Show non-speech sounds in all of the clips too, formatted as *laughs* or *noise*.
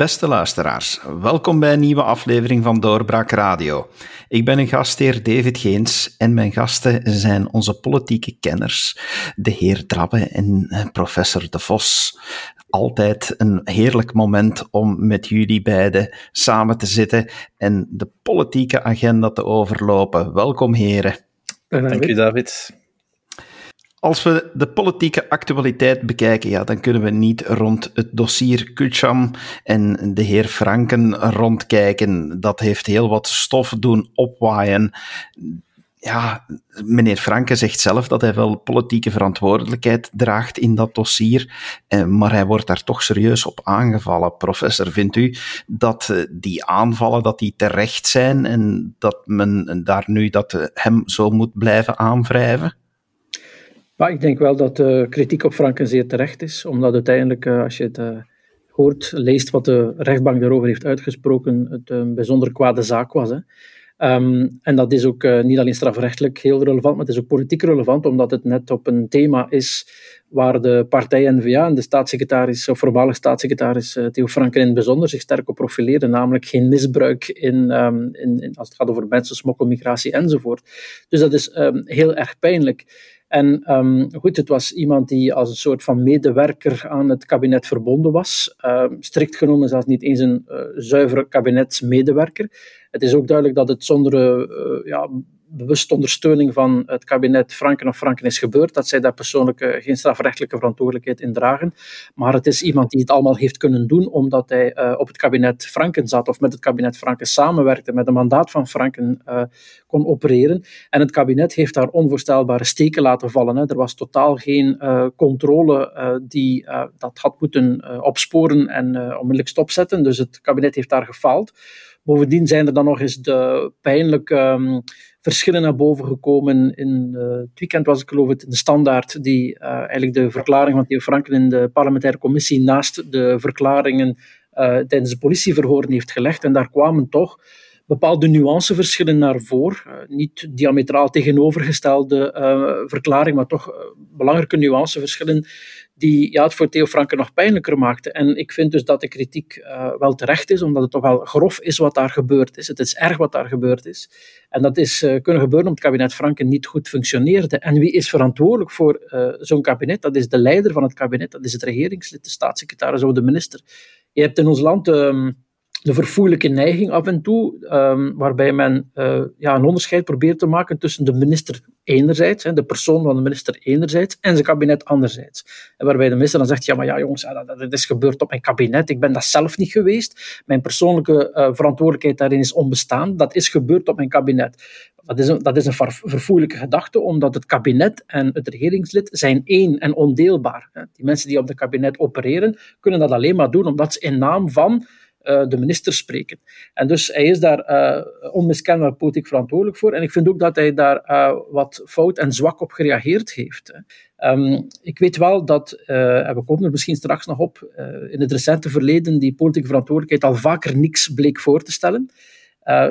Beste luisteraars, welkom bij een nieuwe aflevering van Doorbraak Radio. Ik ben een gastheer David Geens en mijn gasten zijn onze politieke kenners, de heer Drabbe en eh, professor De Vos. Altijd een heerlijk moment om met jullie beiden samen te zitten en de politieke agenda te overlopen. Welkom heren. Dank u David. Als we de politieke actualiteit bekijken, ja, dan kunnen we niet rond het dossier Kucham en de heer Franken rondkijken. Dat heeft heel wat stof doen opwaaien. Ja, meneer Franken zegt zelf dat hij wel politieke verantwoordelijkheid draagt in dat dossier, eh, maar hij wordt daar toch serieus op aangevallen. Professor, vindt u dat eh, die aanvallen dat die terecht zijn en dat men daar nu dat hem zo moet blijven aanwrijven? Maar ik denk wel dat de kritiek op Franken zeer terecht is, omdat uiteindelijk, eh, als je het eh, hoort, leest wat de rechtbank daarover heeft uitgesproken, het een bijzonder kwade zaak was. Hè. Ehm, en dat is ook niet alleen strafrechtelijk heel relevant, maar het is ook politiek relevant, omdat het net op een thema is waar de partij N-VA en de staatssecretaris, of voormalig staatssecretaris Theo Franken in het bijzonder zich sterk op profileerden, namelijk geen misbruik in, um, in, als het gaat over mensensmokkel, migratie enzovoort. Dus dat is um, heel erg pijnlijk. En um, goed, het was iemand die als een soort van medewerker aan het kabinet verbonden was. Uh, strikt genomen zelfs niet eens een uh, zuivere kabinetsmedewerker. Het is ook duidelijk dat het zonder uh, ja, bewuste ondersteuning van het kabinet Franken of Franken is gebeurd, dat zij daar persoonlijk uh, geen strafrechtelijke verantwoordelijkheid in dragen. Maar het is iemand die het allemaal heeft kunnen doen omdat hij uh, op het kabinet Franken zat of met het kabinet Franken samenwerkte, met een mandaat van Franken uh, kon opereren. En het kabinet heeft daar onvoorstelbare steken laten vallen. Hè. Er was totaal geen controle die dat had moeten opsporen en onmiddellijk stopzetten. Dus het kabinet heeft daar gefaald. Bovendien zijn er dan nog eens de pijnlijke um, verschillen naar boven gekomen. In uh, het weekend was ik geloof in de standaard die uh, eigenlijk de verklaring van Theo Franken in de parlementaire commissie naast de verklaringen uh, tijdens de politieverhoren heeft gelegd. En daar kwamen toch bepaalde nuanceverschillen naar voren. niet diametraal tegenovergestelde verklaring, maar toch belangrijke nuanceverschillen die ja, het voor Theo Franken nog pijnlijker maakte. En ik vind dus dat de kritiek uh, wel terecht is, omdat het toch wel grof is wat daar gebeurd is. Het is erg wat daar gebeurd is. En dat is uh, kunnen gebeuren omdat het kabinet Franken niet goed functioneerde. En wie is verantwoordelijk voor uh, zo'n kabinet? Dat is de leider van het kabinet, dat is het regeringslid, de staatssecretaris of de minister. Je hebt in ons land... De verfoeilijke neiging af en toe, um, waarbij men uh, ja, een onderscheid probeert te maken tussen de minister enerzijds, hè, de persoon van de minister enerzijds, en zijn kabinet anderzijds. En waarbij de minister dan zegt, ja maar ja jongens, dat, is gebeurd op mijn kabinet, ik ben dat zelf niet geweest, mijn persoonlijke uh, verantwoordelijkheid daarin is onbestaan, dat is gebeurd op mijn kabinet. Dat is, een, dat is een verfoeilijke gedachte, omdat het kabinet en het regeringslid zijn één en ondeelbaar. Die mensen die op het kabinet opereren, kunnen dat alleen maar doen omdat ze in naam van de minister spreken. En dus hij is daar uh, onmiskenbaar politiek verantwoordelijk voor. En ik vind ook dat hij daar uh, wat fout en zwak op gereageerd heeft. Um, ik weet wel dat, en we komen er misschien straks nog op, in het recente verleden die politieke verantwoordelijkheid al vaker niks bleek voor te stellen.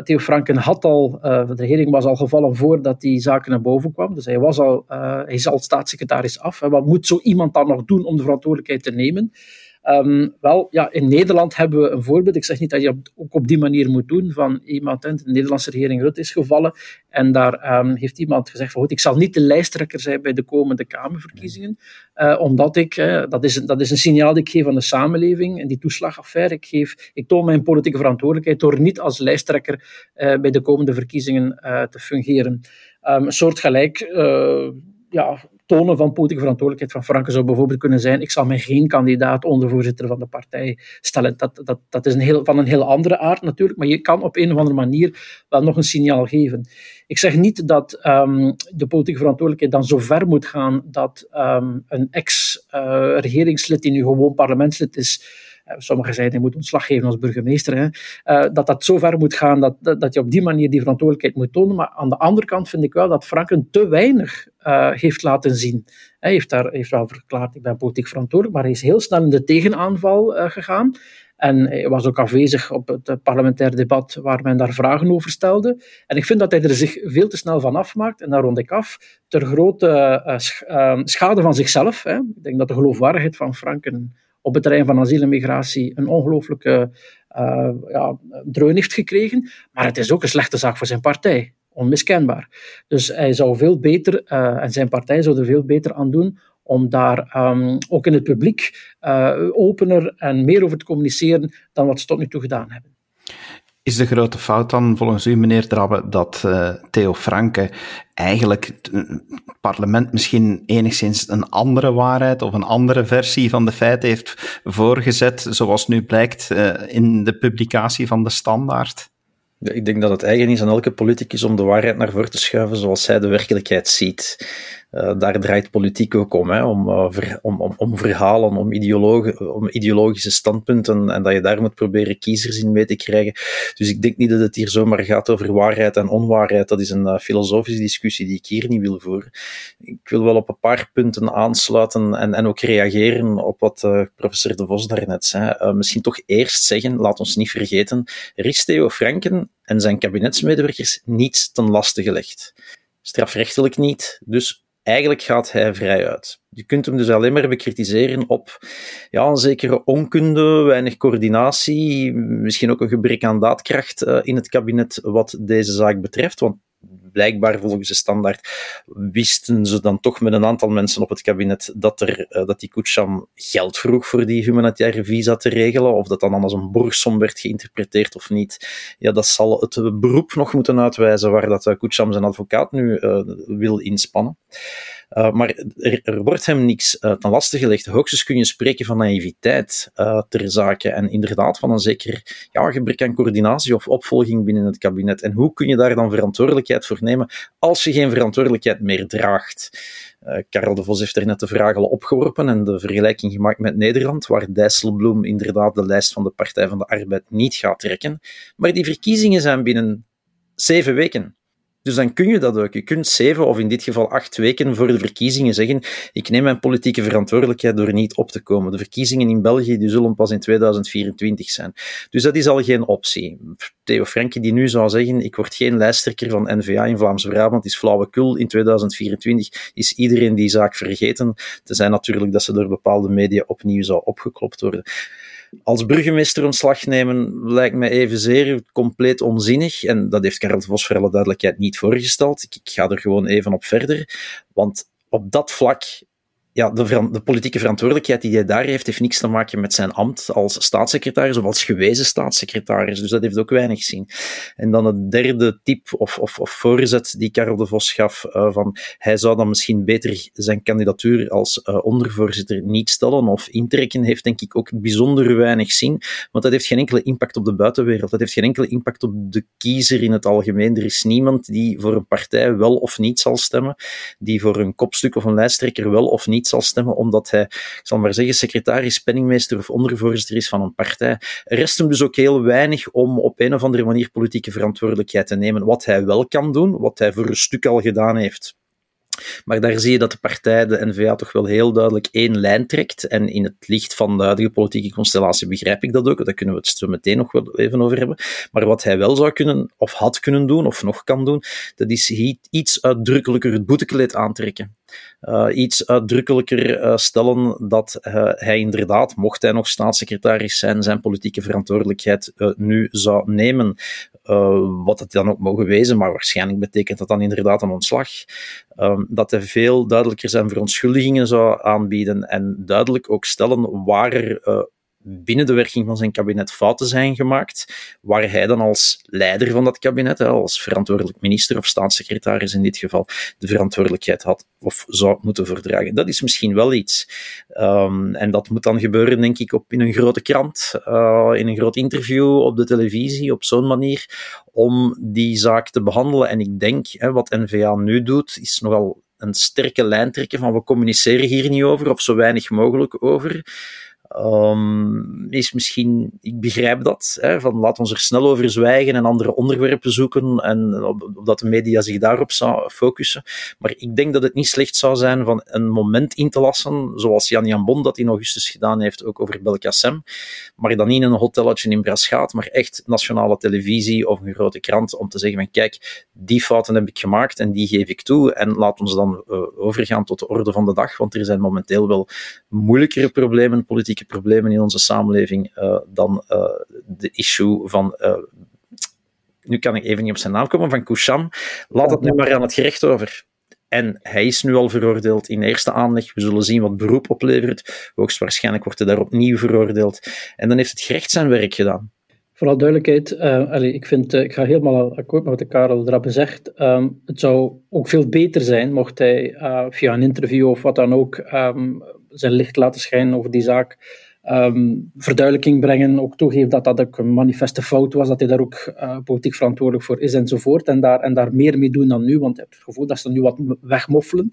Theo Franken had al, de regering was al gevallen voordat die zaken naar boven kwamen. Dus hij, was al, hij is staatssecretaris af. Wat moet zo iemand dan nog doen om de verantwoordelijkheid te nemen? Um, wel, ja, in Nederland hebben we een voorbeeld. Ik zeg niet dat je het ook op die manier moet doen. Van iemand, de Nederlandse regering Rutte is gevallen. En daar um, heeft iemand gezegd: van, goed, ik zal niet de lijsttrekker zijn bij de komende Kamerverkiezingen. Uh, omdat ik, uh, dat, is, dat is een signaal dat ik geef aan de samenleving. En die toeslagaffaire, ik, geef, ik toon mijn politieke verantwoordelijkheid door niet als lijsttrekker uh, bij de komende verkiezingen te fungeren. Um, een soortgelijk ja, tonen van politieke verantwoordelijkheid van Franken zou bijvoorbeeld kunnen zijn: ik zal mij geen kandidaat ondervoorzitter van de partij stellen. Dat, dat, dat is een heel, van een heel andere aard natuurlijk, maar je kan op een of andere manier wel nog een signaal geven. Ik zeg niet dat um, de politieke verantwoordelijkheid dan zo ver moet gaan dat um, een ex-regeringslid, uh, die nu gewoon parlementslid is, Sommigen zeiden hij moet ontslag geven als burgemeester. Hè. Uh, dat dat zo ver moet gaan dat, dat, je op die manier die verantwoordelijkheid moet tonen. Maar aan de andere kant vind ik wel dat Franken te weinig uh, heeft laten zien. Hij heeft, daar, heeft wel verklaard, ik ben politiek verantwoordelijk, maar hij is heel snel in de tegenaanval gegaan. En hij was ook afwezig op het parlementair debat waar men daar vragen over stelde. En ik vind dat hij er zich veel te snel van afmaakt. En daar rond ik af, ter grote schade van zichzelf. Hè. Ik denk dat de geloofwaardigheid van Franken op het terrein van asiel en migratie een ongelooflijke uh, ja, gekregen. Maar het is ook een slechte zaak voor zijn partij. Onmiskenbaar. Dus hij zou veel beter, uh, en zijn partij zou er veel beter aan doen om daar um, ook in het publiek uh, opener en meer over te communiceren dan wat ze tot nu toe gedaan hebben. Is de grote fout dan volgens u, meneer Drabbe, dat Theo Franke eigenlijk het parlement misschien enigszins een andere waarheid of een andere versie van de feiten heeft voorgezet, zoals nu blijkt uh, in de publicatie van de standaard? Ik denk dat het eigen is aan elke politicus om de waarheid naar voren te schuiven zoals hij de werkelijkheid ziet. Uh, daar draait politiek ook om, hè, om, ver, om, om, om, verhalen, om, om, ideologische standpunten en dat je daar moet proberen kiezers in mee te krijgen. Dus ik denk niet dat het hier zomaar gaat over waarheid en onwaarheid. Dat is een uh, filosofische discussie die ik hier niet wil voeren. Ik wil wel op een paar punten aansluiten en, en ook reageren op wat professor De Vos daarnet zei. misschien toch eerst zeggen, laat ons niet vergeten, er is Theo Franken en zijn kabinetsmedewerkers niets ten laste gelegd. Strafrechtelijk niet, dus eigenlijk gaat hij vrij uit. Je kunt hem dus alleen maar bekritiseren op ja, een zekere onkunde, weinig coördinatie, misschien ook een gebrek aan daadkracht uh, in het kabinet wat deze zaak betreft. Want blijkbaar volgens de standaard wisten ze dan toch met een aantal mensen op het kabinet dat, er, uh, dat die Kucham geld vroeg voor die humanitaire visa te regelen, of dat dan als een borgsom werd geïnterpreteerd of niet. Ja, dat zal het beroep nog moeten uitwijzen waar dat Kucham zijn advocaat nu uh, wil inspannen. Uh, maar er, wordt hem niks uh, ten laste gelegd. Hoogstens kun je spreken van naïviteit uh, ter zake en inderdaad van een zeker ja, gebrek aan coördinatie of opvolging binnen het kabinet. En hoe kun je daar dan verantwoordelijkheid voor nemen als je geen verantwoordelijkheid meer draagt? Karel de Vos heeft er net de vraag al opgeworpen en de vergelijking gemaakt met Nederland, waar Dijsselbloem inderdaad de lijst van de Partij van de Arbeid niet gaat trekken. Maar die verkiezingen zijn binnen zeven weken. Dus dan kun je dat ook. Je kunt zeven of in dit geval acht weken voor de verkiezingen zeggen: ik neem mijn politieke verantwoordelijkheid door niet op te komen. De verkiezingen in België die zullen pas in 2024 zijn. Dus dat is al geen optie. Theo Franke die nu zou zeggen: ik word geen lijsttrekker van NVA in Vlaams-Brabant, is flauwekul. In 2024 is iedereen die zaak vergeten. Tenzij natuurlijk dat ze door bepaalde media opnieuw zou opgeklopt worden. Als burgemeester ontslag nemen lijkt mij evenzeer compleet onzinnig. En dat heeft Karel Vos voor alle duidelijkheid niet voorgesteld. Ik, ik ga er gewoon even op verder. Want op dat vlak ja, de, de, politieke verantwoordelijkheid die hij daar heeft, heeft niks te maken met zijn ambt als staatssecretaris of als gewezen staatssecretaris. Dus dat heeft ook weinig zin. En dan het derde tip of, of, of voorzet die Karel de Vos gaf, uh, van hij zou dan misschien beter zijn kandidatuur als uh, ondervoorzitter niet stellen of intrekken, heeft denk ik ook bijzonder weinig zin, want dat heeft geen enkele impact op de buitenwereld. Dat heeft geen enkele impact op de kiezer in het algemeen. Er is niemand die voor een partij wel of niet zal stemmen, die voor een kopstuk of een lijsttrekker wel of niet zal stemmen, omdat hij, ik zal maar zeggen, secretaris, penningmeester of ondervoorzitter is van een partij. Er rest hem dus ook heel weinig om op een of andere manier politieke verantwoordelijkheid te nemen. Wat hij wel kan doen, wat hij voor een stuk al gedaan heeft maar daar zie je dat de partij, de NVA, toch wel heel duidelijk één lijn trekt. En in het licht van de huidige politieke constellatie begrijp ik dat ook. Daar kunnen we het zo meteen nog wel even over hebben. Maar wat hij wel zou kunnen, of had kunnen doen, of nog kan doen, dat is iets uitdrukkelijker het boetekleed aantrekken. Uh, iets uitdrukkelijker uh, stellen dat uh, hij inderdaad, mocht hij nog staatssecretaris zijn, zijn politieke verantwoordelijkheid nu zou nemen. wat het dan ook mogen wezen, maar waarschijnlijk betekent dat dan inderdaad een ontslag. Ehm, dat hij veel duidelijker zijn verontschuldigingen zou aanbieden en duidelijk ook stellen waar er binnen de werking van zijn kabinet fouten zijn gemaakt, waar hij dan als leider van dat kabinet, als verantwoordelijk minister of staatssecretaris in dit geval, de verantwoordelijkheid had of zou moeten verdragen. Dat is misschien wel iets. Um, en dat moet dan gebeuren, denk ik, op, in een grote krant, uh, in een groot interview, op de televisie, op zo'n manier, om die zaak te behandelen. En ik denk, hè, wat NVA nu doet, is nogal een sterke lijn trekken van we communiceren hier niet over, of zo weinig mogelijk over. Um, is misschien, ik begrijp dat, hè, van laat ons er snel over zwijgen en andere onderwerpen zoeken en op, dat de media zich daarop zou focussen. Maar ik denk dat het niet slecht zou zijn van een moment in te lassen, zoals Jan Jan Bon dat in augustus gedaan heeft, ook over Belkacem. Maar dan niet in een hotelletje in Braschaat, maar echt nationale televisie of een grote krant om te zeggen van kijk, die fouten heb ik gemaakt en die geef ik toe en laat ons dan uh, overgaan tot de orde van de dag, want er zijn momenteel wel moeilijkere problemen, politiek problemen in onze samenleving dan de issue van nu kan ik even niet op zijn naam komen, van Koucham. Laat het nu maar aan het gerecht over. En hij is nu al veroordeeld in eerste aanleg. We zullen zien wat beroep oplevert. Hoogstwaarschijnlijk wordt hij daar opnieuw veroordeeld. En dan heeft het gerecht zijn werk gedaan. Vooral duidelijkheid, uh, ik, vind, ik ga helemaal akkoord met wat Karel Drabbe zegt. Um, het zou ook veel beter zijn mocht hij via een interview of wat dan ook um, zijn licht laten schijnen over die zaak um, verduidelijking brengen, ook toegeven dat dat ook een manifeste fout was, dat hij daar ook uh, politiek verantwoordelijk voor is enzovoort. En daar, en daar meer mee doen dan nu, want ik heb het gevoel dat ze nu wat wegmoffelen.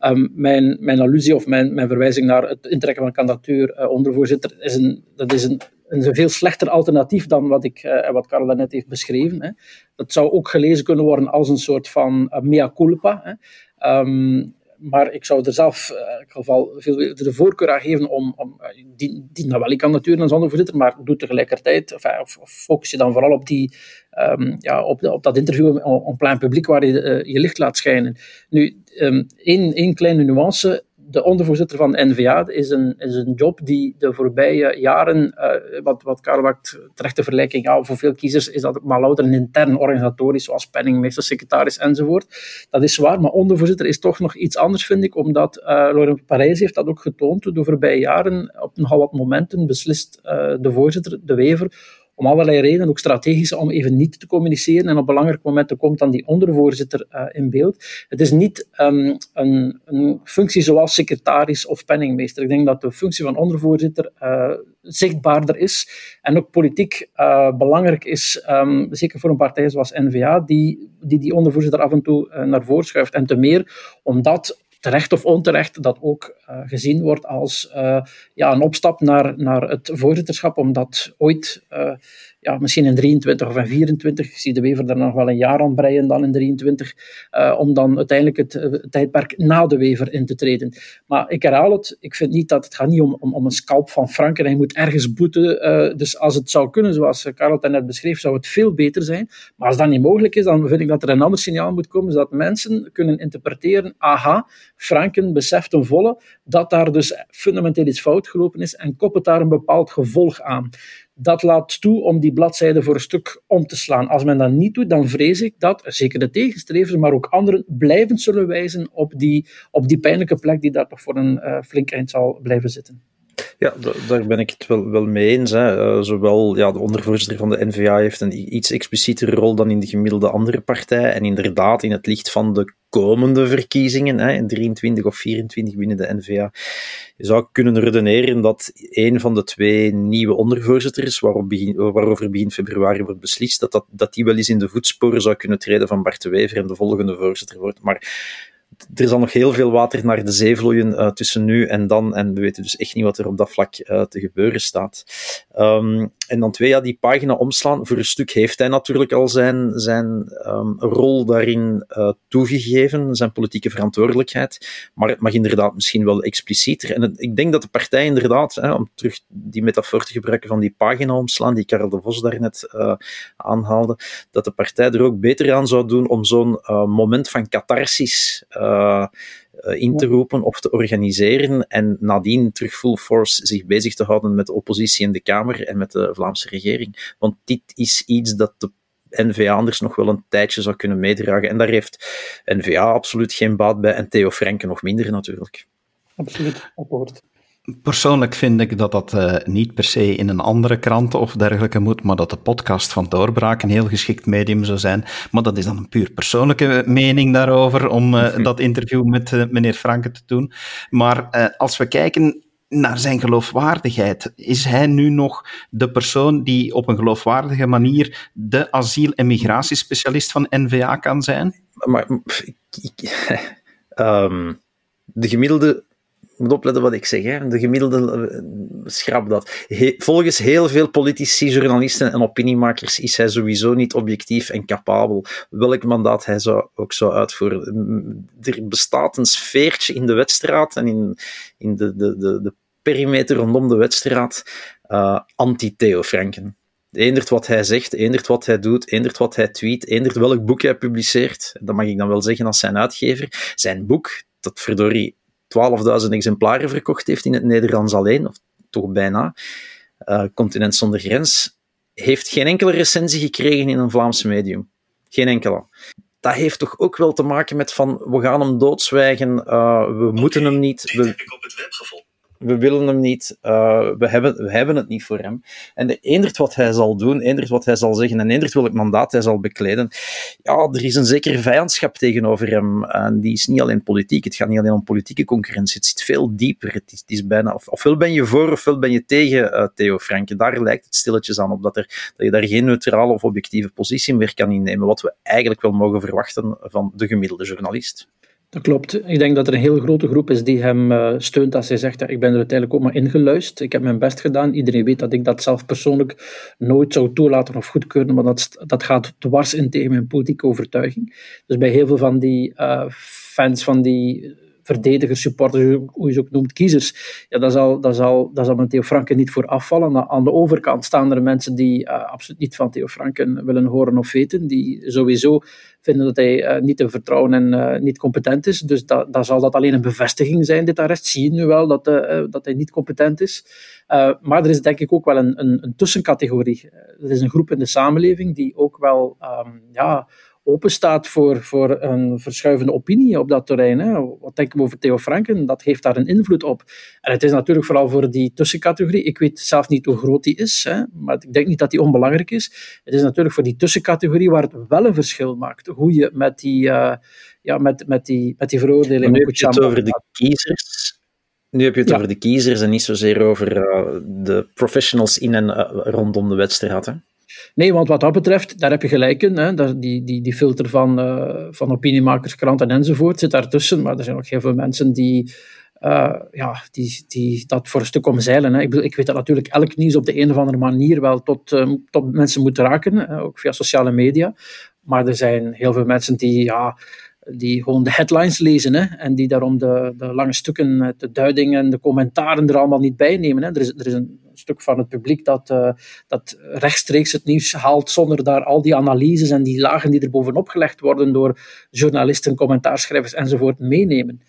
Um, mijn, mijn allusie of mijn, mijn verwijzing naar het intrekken van een kandidatuur uh, ondervoorzitter is een, dat is een, een veel slechter alternatief dan wat, ik, uh, wat Karel net heeft beschreven. Hè. Dat zou ook gelezen kunnen worden als een soort van mea culpa. Hè. Um, maar ik zou er zelf uh, in geval veel de voorkeur aan geven om, om uh, die, die nou wel, ik kan natuurlijk als voorzitter, maar doe tegelijkertijd, of, of, of, focus je dan vooral op, die, um, ja, op, op dat interview op plein publiek waar je je licht laat schijnen. Nu, um, één, één kleine nuance, de ondervoorzitter van NVA is een, is een job die de voorbije jaren, uh, wat, wat Karel terecht de vergelijking, ja, voor veel kiezers is dat maar louter een intern organisatorisch, zoals penningmeester, secretaris enzovoort. Dat is waar, maar ondervoorzitter is toch nog iets anders, vind ik, omdat uh, Laurent Parijs heeft dat ook getoond de voorbije jaren, op nogal wat momenten beslist uh, de voorzitter, de Wever, om allerlei redenen, ook strategisch, om even niet te communiceren. En op belangrijke momenten komt dan die ondervoorzitter uh, in beeld. Het is niet um, een, een, functie zoals secretaris of penningmeester. Ik denk dat de functie van ondervoorzitter uh, zichtbaarder is en ook politiek uh, belangrijk is, um, zeker voor een partij zoals N-VA, die die, die ondervoorzitter af en toe naar voren schuift. En te meer omdat terecht of onterecht, dat ook uh, gezien wordt als uh, ja, een opstap naar, naar het voorzitterschap, omdat ooit uh, ja, misschien in 23 of in 24, ik zie de Wever daar nog wel een jaar aan breien dan in 23, uh, om dan uiteindelijk het, het, tijdperk na de Wever in te treden. Maar ik herhaal het, ik vind niet dat het gaat niet om, om, om een scalp van Frank en hij moet ergens boeten. Uh, dus als het zou kunnen, zoals Karel het net beschreef, zou het veel beter zijn. Maar als dat niet mogelijk is, dan vind ik dat er een ander signaal moet komen, zodat mensen kunnen interpreteren, aha, Franken beseft een volle dat daar dus fundamenteel iets fout gelopen is en koppelt daar een bepaald gevolg aan dat laat toe om die bladzijde voor een stuk om te slaan. Als men dat niet doet, dan vrees ik dat zeker de tegenstrevers, maar ook anderen blijvend zullen wijzen op die, op die pijnlijke plek die daar toch voor een uh, flink eind zal blijven zitten. Ja, daar ben ik het wel, wel mee eens. Hè. Uh, zowel ja, de ondervoorzitter van de NVA heeft een iets explicietere rol dan in de gemiddelde andere partij. En inderdaad, in het licht van de komende verkiezingen, hè, in 23 of 24 binnen de NVA, je zou kunnen redeneren dat een van de twee nieuwe ondervoorzitters, begin, waarover begin februari wordt beslist, dat, dat, dat die wel eens in de voetsporen zou kunnen treden van Bart de Wever en de volgende voorzitter wordt. Maar er zal nog heel veel water naar de zee vloeien uh, tussen nu en dan. En we weten dus echt niet wat er op dat vlak uh, te gebeuren staat. Um, en dan twee, ja, die pagina omslaan. Voor een stuk heeft hij natuurlijk al zijn, zijn um, rol daarin uh, toegegeven, zijn politieke verantwoordelijkheid. Maar het mag inderdaad misschien wel explicieter. En ik denk dat de partij inderdaad, hè, om terug die metafoor te gebruiken van die pagina omslaan, die Karel de Vos daarnet aanhaalde, dat de partij er ook beter aan zou doen om zo'n moment van catharsis uh, in te roepen of te organiseren en nadien terug full force zich bezig te houden met de oppositie in de Kamer en met de Vlaamse regering. Want dit is iets dat de NVA anders nog wel een tijdje zou kunnen meedragen. En daar heeft NVA absoluut geen baat bij en Theo Franken nog minder natuurlijk. Absoluut, akkoord. Persoonlijk vind ik dat dat uh, niet per se in een andere krant of dergelijke moet, maar dat de podcast van Doorbraak een heel geschikt medium zou zijn. Maar dat is dan een puur persoonlijke mening daarover, om uh, dat interview met uh, meneer Franke te doen. Maar als we kijken naar zijn geloofwaardigheid, is hij nu nog de persoon die op een geloofwaardige manier de asiel- en migratiespecialist van NVA kan zijn? Maar, um, *laughs* de gemiddelde moet opletten wat ik zeg. Hè. De gemiddelde uh, schrap dat. volgens heel veel politici, journalisten en opiniemakers is hij sowieso niet objectief en capabel. Welk mandaat hij zou, ook zou uitvoeren. Er bestaat een sfeertje in de wedstrijd en in, in de, de, de, de perimeter rondom de wedstrijd uh, anti-Theo Franken. Eendert wat hij zegt, eendert wat hij doet, eendert wat hij tweet, eendert welk boek hij publiceert. Dat mag ik dan wel zeggen als zijn uitgever. Zijn boek, dat verdorie 12.000 exemplaren verkocht heeft in het Nederlands alleen, of toch bijna, uh, Continent zonder grens, heeft geen enkele recensie gekregen in een Vlaams medium. Geen enkele. Dat heeft toch ook wel te maken met van, we gaan hem doodzwijgen, uh, we moeten hem niet... We... heb ik op het web gevonden we willen hem niet, uh, we, hebben, we hebben het niet voor hem. En de eendert wat hij zal doen, eendert wat hij zal zeggen en eendert welk mandaat hij zal bekleden, ja, er is een zekere vijandschap tegenover hem. En die is niet alleen politiek, het gaat niet alleen om politieke concurrentie, het zit veel dieper. Het is, het is bijna, of, ofwel ben je voor ofwel ben je tegen uh, Theo Franke. Daar lijkt het stilletjes aan op dat, er, dat je daar geen neutrale of objectieve positie meer kan innemen, wat we eigenlijk wel mogen verwachten van de gemiddelde journalist. Dat klopt. Ik denk dat er een heel grote groep is die hem uh, steunt als hij zegt, ja, ik ben er uiteindelijk ook maar ingeluisterd. Ik heb mijn best gedaan. Iedereen weet dat ik dat zelf persoonlijk nooit zou toelaten of goedkeuren, maar dat, dat gaat dwars in tegen mijn politieke overtuiging. Dus bij heel veel van die uh, fans van die verdedigers, supporters, hoe je ze ook noemt, kiezers, ja, dat, zal, dat, zal, dat zal met Theo Franken niet voor afvallen. Aan de overkant staan er mensen die uh, absoluut niet van Theo Franken willen horen of weten, die sowieso vinden dat hij uh, niet te vertrouwen en uh, niet competent is. Dus dat, dat zal dat alleen een bevestiging zijn, dit arrest. Zie je nu wel dat, dat hij niet competent is. maar er is denk ik ook wel een, een, een tussencategorie. Er is een groep in de samenleving die ook wel um, ja, openstaat voor, voor een verschuivende opinie op dat terrein. Hè. Wat denken we over Theo Franken? Dat heeft daar een invloed op. En het is natuurlijk vooral voor die tussencategorie. Ik weet zelf niet hoe groot die is, hè, maar ik denk niet dat die onbelangrijk is. Het is natuurlijk voor die tussencategorie waar het wel een verschil maakt. Hoe je met die, uh, ja, met, met die, met die veroordeling... Nu heb je het over de kiezers. Nu heb je het ja. over de kiezers en niet zozeer over uh, de professionals in en uh, rondom de wedstrijd. Hè? Nee, want wat dat betreft, daar heb je gelijk in. Hè, die, die, die filter van, uh, van opiniemakers, kranten enzovoort zit daartussen. Maar er zijn ook heel veel mensen die, uh, ja, die, die dat voor een stuk omzeilen. Hè. Ik, bedoel, ik weet dat natuurlijk elk nieuws op de een of andere manier wel tot, uh, tot mensen moet raken, ook via sociale media. Maar er zijn heel veel mensen die, ja, die gewoon de headlines lezen hè, en die daarom de, de lange stukken, de duidingen en de commentaren er allemaal niet bij nemen. Hè. Er, is, er is een stuk van het publiek dat, uh, dat rechtstreeks het nieuws haalt zonder daar al die analyses en die lagen die er bovenop gelegd worden door journalisten, commentaarschrijvers enzovoort meenemen.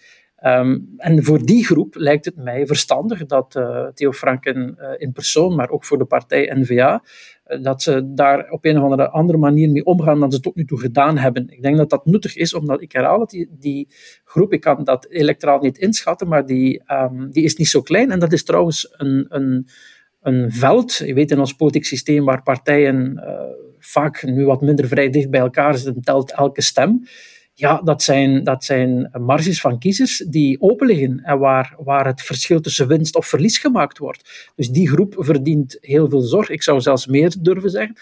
Um, en voor die groep lijkt het mij verstandig dat uh, Theo Franken uh, in persoon, maar ook voor de partij N-VA, uh, dat ze daar op een of andere, manier mee omgaan dan ze tot nu toe gedaan hebben. Ik denk dat dat nuttig is, omdat ik herhaal het, die, die groep, ik kan dat electoraal niet inschatten, maar die, um, die is niet zo klein. En dat is trouwens een, een, een veld, je weet in ons politiek systeem waar partijen vaak nu wat minder vrij dicht bij elkaar zitten, telt elke stem ja, dat zijn, dat zijn marges van kiezers die open liggen en waar, waar het verschil tussen winst of verlies gemaakt wordt. Dus die groep verdient heel veel zorg. Ik zou zelfs meer durven zeggen.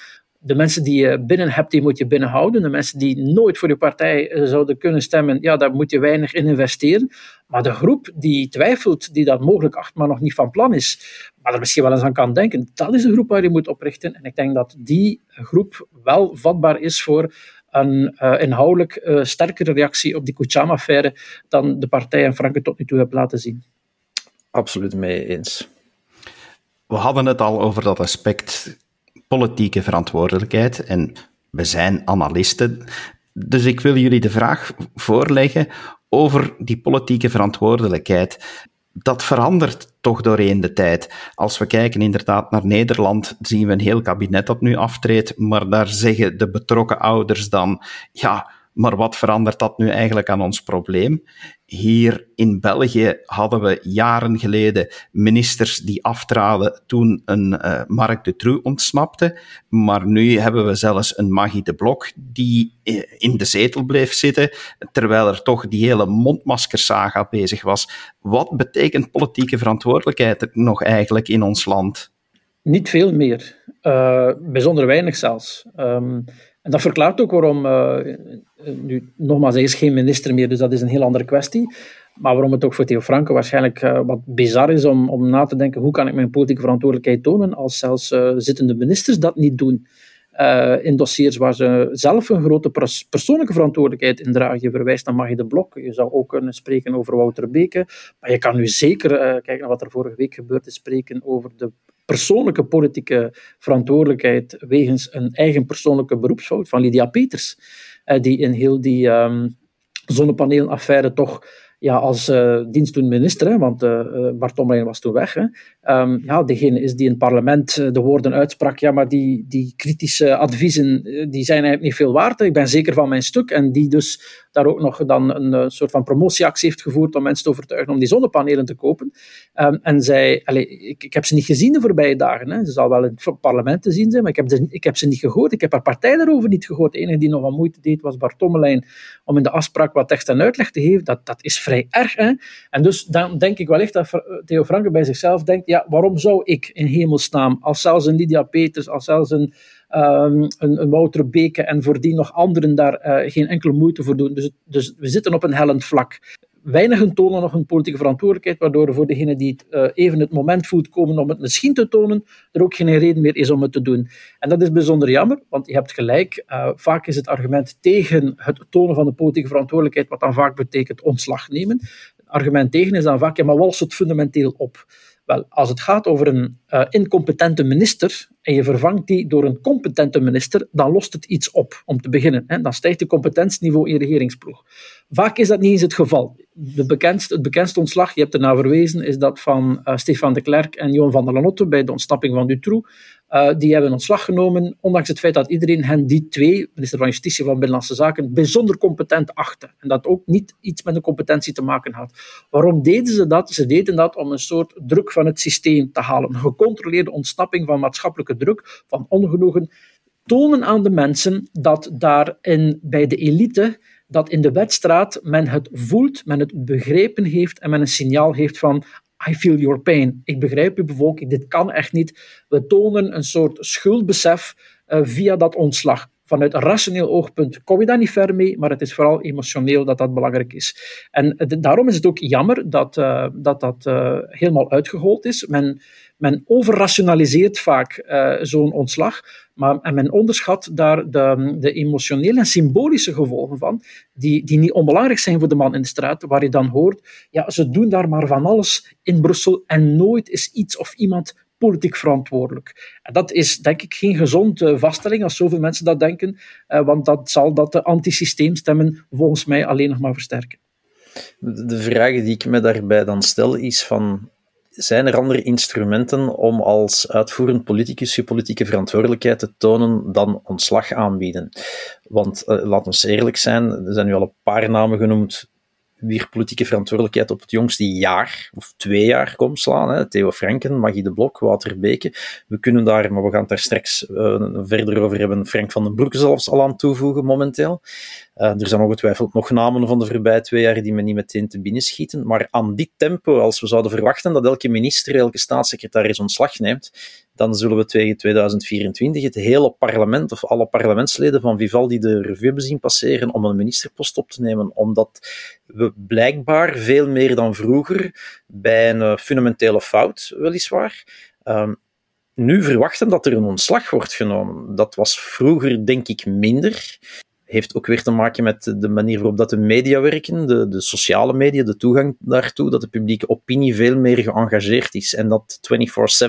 De mensen die je binnen hebt, die moet je binnenhouden. De mensen die nooit voor je partij eh, zouden kunnen stemmen, ja, daar moet je weinig in investeren. Maar de groep die twijfelt, die dat mogelijk acht, maar nog niet van plan is, maar er misschien wel eens aan kan denken, dat is de groep waar je moet oprichten. En ik denk dat die groep wel vatbaar is voor een uh, inhoudelijk uh, sterkere reactie op die Kuchama-affaire dan de partij en Franken tot nu toe hebben laten zien. Absoluut mee eens. We hadden het al over dat aspect politieke verantwoordelijkheid en we zijn analisten. Dus ik wil jullie de vraag voorleggen over die politieke verantwoordelijkheid dat verandert toch doorheen de tijd. Als we kijken inderdaad naar Nederland, zien we een heel kabinet dat nu aftreedt, maar daar zeggen de betrokken ouders dan, ja, maar wat verandert dat nu eigenlijk aan ons probleem? Hier in België hadden we jaren geleden ministers die aftraden toen een uh, Mark de Tru ontsnapte. Maar nu hebben we zelfs een Maggie de Blok die eh, in de zetel bleef zitten, terwijl er toch die hele mondmaskersaga bezig was. Wat betekent politieke verantwoordelijkheid nog eigenlijk in ons land? Niet veel meer. Uh, bijzonder weinig zelfs. Um, en dat verklaart ook waarom, uh, nu nogmaals, hij is geen minister meer, dus dat is een heel andere kwestie. Maar waarom het ook voor Theo Franke waarschijnlijk uh, wat bizar is om, om na te denken hoe kan ik mijn politieke verantwoordelijkheid tonen als zelfs uh, zittende ministers dat niet doen. in dossiers waar ze zelf een grote pers persoonlijke verantwoordelijkheid in dragen. Je verwijst naar Maggie de Blok, je zou ook kunnen spreken over Wouter Beke, maar je kan nu zeker, kijken naar wat er vorige week gebeurd is, spreken over de persoonlijke politieke verantwoordelijkheid wegens een eigen persoonlijke beroepsfout van Lydia Peters, eh, die in heel die um, zonnepaneelaffaire toch ja, als uh, minister, hè, want uh, Bart Tomlijn was toen weg, hè, um, ja, degene is die in het parlement de woorden uitsprak, ja, maar die, die kritische adviezen, die zijn eigenlijk niet veel waard. Ik ben zeker van mijn stuk. En die dus daar ook nog dan een soort van promotieactie heeft gevoerd om mensen te overtuigen om die zonnepanelen te kopen. Um, en zij, ik, ik heb ze niet gezien de voorbije dagen. Hè. Ze zal wel in het parlement te zien zijn, maar ik heb, de, ik heb ze niet gehoord. Ik heb haar partij daarover niet gehoord. De enige die nog wat moeite deed was Bart Tommelijn om in de afspraak wat tekst en uitleg te geven. Dat, dat is vrij erg. Hè? En dus dan denk ik wellicht dat Theo Franke bij zichzelf denkt, ja, waarom zou ik in hemelsnaam, als zelfs een Lydia Peters, als zelfs een, um, een, Wouter Beke en voordien nog anderen daar uh, geen enkele moeite voor doen. Dus, dus we zitten op een hellend vlak. Weinigen tonen nog een politieke verantwoordelijkheid, waardoor voor degene die uh, even het moment voelt komen om het misschien te tonen, er ook geen reden meer is om het te doen. En dat is bijzonder jammer, want je hebt gelijk. Uh, vaak is het argument tegen het tonen van de politieke verantwoordelijkheid, wat dan vaak betekent ontslag nemen. Het argument tegen is dan vaak, ja, maar wat het fundamenteel op? Als het gaat over een uh, incompetente minister en je vervangt die door een competente minister, dan lost het iets op, om te beginnen. Hè. Dan stijgt de competentieniveau in je regeringsploeg. Vaak is dat niet eens het geval. De bekendste, het bekendste ontslag, je hebt ernaar verwezen, is dat van uh, Stefan de Klerk en Johan van der Lanotte bij de ontsnapping van Dutroux. Uh, die hebben ontslag genomen, ondanks het feit dat iedereen hen die twee, minister van Justitie van Binnenlandse Zaken, bijzonder competent achtte. En dat ook niet iets met de competentie te maken had. Waarom deden ze dat? Ze deden dat om een soort druk van het systeem te halen. Een gecontroleerde ontsnapping van maatschappelijke druk, van ongenoegen. Tonen aan de mensen dat daarin bij de elite dat in de wedstraat men het voelt, men het begrepen heeft en men een signaal heeft van I feel your pain. Ik begrijp uw bevolking, dit kan echt niet. We tonen een soort schuldbesef uh, via dat ontslag. Vanuit een rationeel oogpunt kom je daar niet ver mee, maar het is vooral emotioneel dat dat belangrijk is. En daarom is het ook jammer dat uh, dat, dat uh, helemaal uitgehold is. Men, men overrationaliseert vaak uh, zo'n ontslag, maar, en men onderschat daar de, de, emotionele en symbolische gevolgen van, die, die niet onbelangrijk zijn voor de man in de straat, waar je dan hoort, ja, ze doen daar maar van alles in Brussel en nooit is iets of iemand politiek verantwoordelijk. En dat is denk ik geen gezonde vaststelling als zoveel mensen dat denken, uh, want dat zal dat de antisysteemstemmen volgens mij alleen nog maar versterken. De vraag die ik me daarbij dan stel is van zijn er andere instrumenten om als uitvoerend politicus je politieke verantwoordelijkheid te tonen dan ontslag aanbieden? Want uh, laat ons eerlijk zijn, er zijn nu al een paar namen genoemd wie politieke verantwoordelijkheid op het jongste jaar of twee jaar komt slaan. Hè. Theo Franken, Magie de Blok, Wouter Beke. We kunnen daar, maar we gaan het daar straks uh, verder over hebben, Frank van den Broek zelfs al aan toevoegen momenteel. Uh, er zijn ongetwijfeld nog namen van de voorbije twee jaar die me niet meteen te binnen schieten. Maar aan dit tempo, als we zouden verwachten dat elke minister, elke staatssecretaris ontslag neemt, dan zullen we tegen 2024 het hele parlement of alle parlementsleden van Vivaldi de revue hebben zien passeren om een ministerpost op te nemen, omdat we blijkbaar veel meer dan vroeger bij een eh, fundamentele fout, weliswaar, um, nu verwachten dat er een ontslag wordt genomen. Dat was vroeger, denk ik, minder heeft ook weer te maken met de manier waarop dat de media werken, de, de sociale media, de toegang daartoe, dat de publieke opinie veel meer geëngageerd is. En dat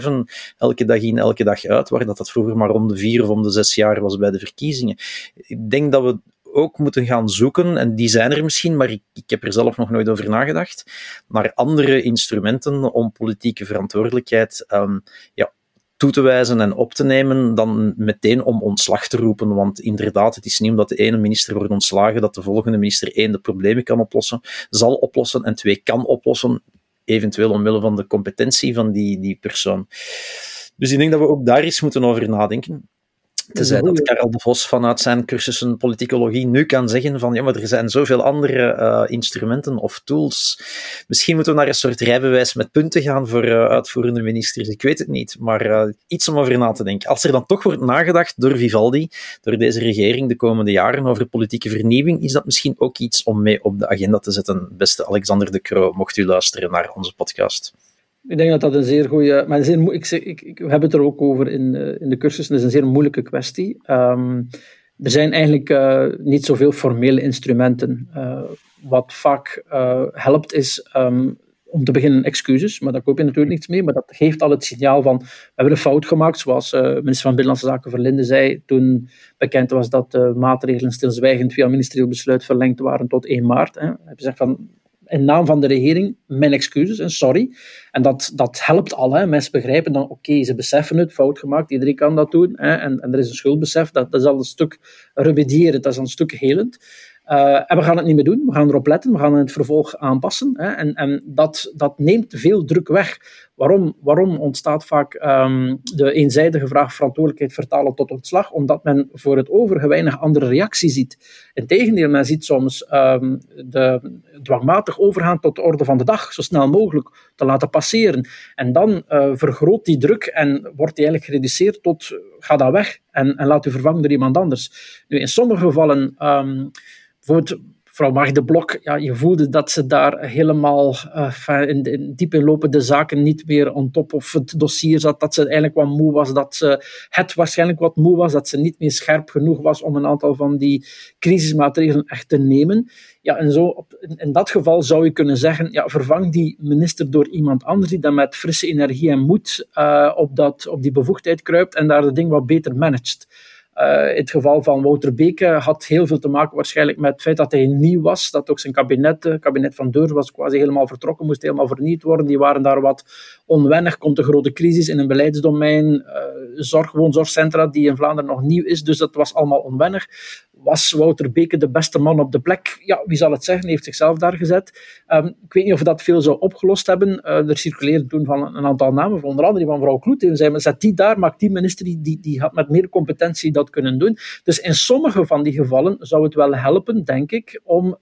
24-7, elke dag in, elke dag uit, waar dat, dat vroeger maar om de vier of om de zes jaar was bij de verkiezingen. Ik denk dat we ook moeten gaan zoeken, en die zijn er misschien, maar ik, ik heb er zelf nog nooit over nagedacht, naar andere instrumenten om politieke verantwoordelijkheid um, ja, toe te wijzen en op te nemen dan meteen om ontslag te roepen. Want inderdaad, het is niet omdat de ene minister wordt ontslagen dat de volgende minister één de problemen kan oplossen, zal oplossen en twee kan oplossen, eventueel omwille van de competentie van die, die persoon. Dus ik denk dat we ook daar eens moeten over nadenken. Tenzij dat Karel de Vos vanuit zijn cursussen politicologie nu kan zeggen van ja, maar er zijn zoveel andere uh, instrumenten of tools. Misschien moeten we naar een soort rijbewijs met punten gaan voor uh, uitvoerende ministers. Ik weet het niet, maar uh, iets om over na te denken. Als er dan toch wordt nagedacht door Vivaldi, door deze regering de komende jaren over politieke vernieuwing, is dat misschien ook iets om mee op de agenda te zetten. Beste Alexander de Croo, mocht u luisteren naar onze podcast. Ik denk dat dat een zeer goede. Maar zeer, ik, ik, ik, we hebben het er ook over in, uh, in de cursus. Het is een zeer moeilijke kwestie. Um, er zijn eigenlijk uh, niet zoveel formele instrumenten. Uh, wat vaak helpt is um, om te beginnen excuses, maar daar koop je natuurlijk niets mee. Maar dat geeft al het signaal van we hebben een fout gemaakt, zoals minister van Binnenlandse Zaken Verlinde zei toen bekend was dat de maatregelen stilzwijgend via ministerieel besluit verlengd waren tot 1 maart. Hè. Hij zegt van in naam van de regering, mijn excuses en sorry. En dat, dat helpt al. Mensen begrijpen dan, oké, ze beseffen het, fout gemaakt, iedereen kan dat doen. Hè. En, en er is een schuldbesef, dat, dat is al een stuk remediëren, dat is al een stuk helend. Uh, en we gaan het niet meer doen, we gaan erop letten, we gaan het vervolg aanpassen. Hè. En, en dat, dat neemt veel druk weg. Waarom, waarom ontstaat vaak um, de eenzijdige vraag verantwoordelijkheid vertalen tot ontslag? Omdat men voor het overige weinig andere reactie ziet. Integendeel, men ziet soms um, de dwangmatig overgaan tot de orde van de dag, zo snel mogelijk te laten passeren. En dan uh, vergroot die druk en wordt die eigenlijk gereduceerd tot ga dan weg en, en laat u vervangen door iemand anders. Nu, in sommige gevallen, um, bijvoorbeeld mevrouw Magde Blok, ja, je voelde dat ze daar helemaal uh, in, in diep inlopende zaken niet meer on top of het dossier zat, dat ze eigenlijk wat moe was, dat ze het waarschijnlijk wat moe was, dat ze niet meer scherp genoeg was om een aantal van die crisismaatregelen echt te nemen. Ja, en zo op, in, dat geval zou je kunnen zeggen, ja, vervang die minister door iemand anders die dan met frisse energie en moed uh, op, dat, op die bevoegdheid kruipt en daar de ding wat beter managt. Uh, in het geval van Wouter Beke had heel veel te maken waarschijnlijk met het feit dat hij nieuw was, dat ook zijn kabinet, het kabinet van Deur was quasi helemaal vertrokken, moest helemaal vernieuwd worden. Die waren daar wat onwennig, komt een grote crisis in een beleidsdomein, uh, zorg, woonzorgcentra die in Vlaanderen nog nieuw is, dus dat was allemaal onwennig was Wouter Beke de beste man op de plek? Ja, wie zal het zeggen? Hij heeft zichzelf daar gezet. Um, ik weet niet of dat veel zou opgelost hebben. Uh, er circuleerde toen van een aantal namen, onder andere van mevrouw Kloet. En zei, maar zet die daar, maakt die minister, die, die had met meer competentie dat kunnen doen. Dus in sommige van die gevallen zou het wel helpen, denk ik, om uh,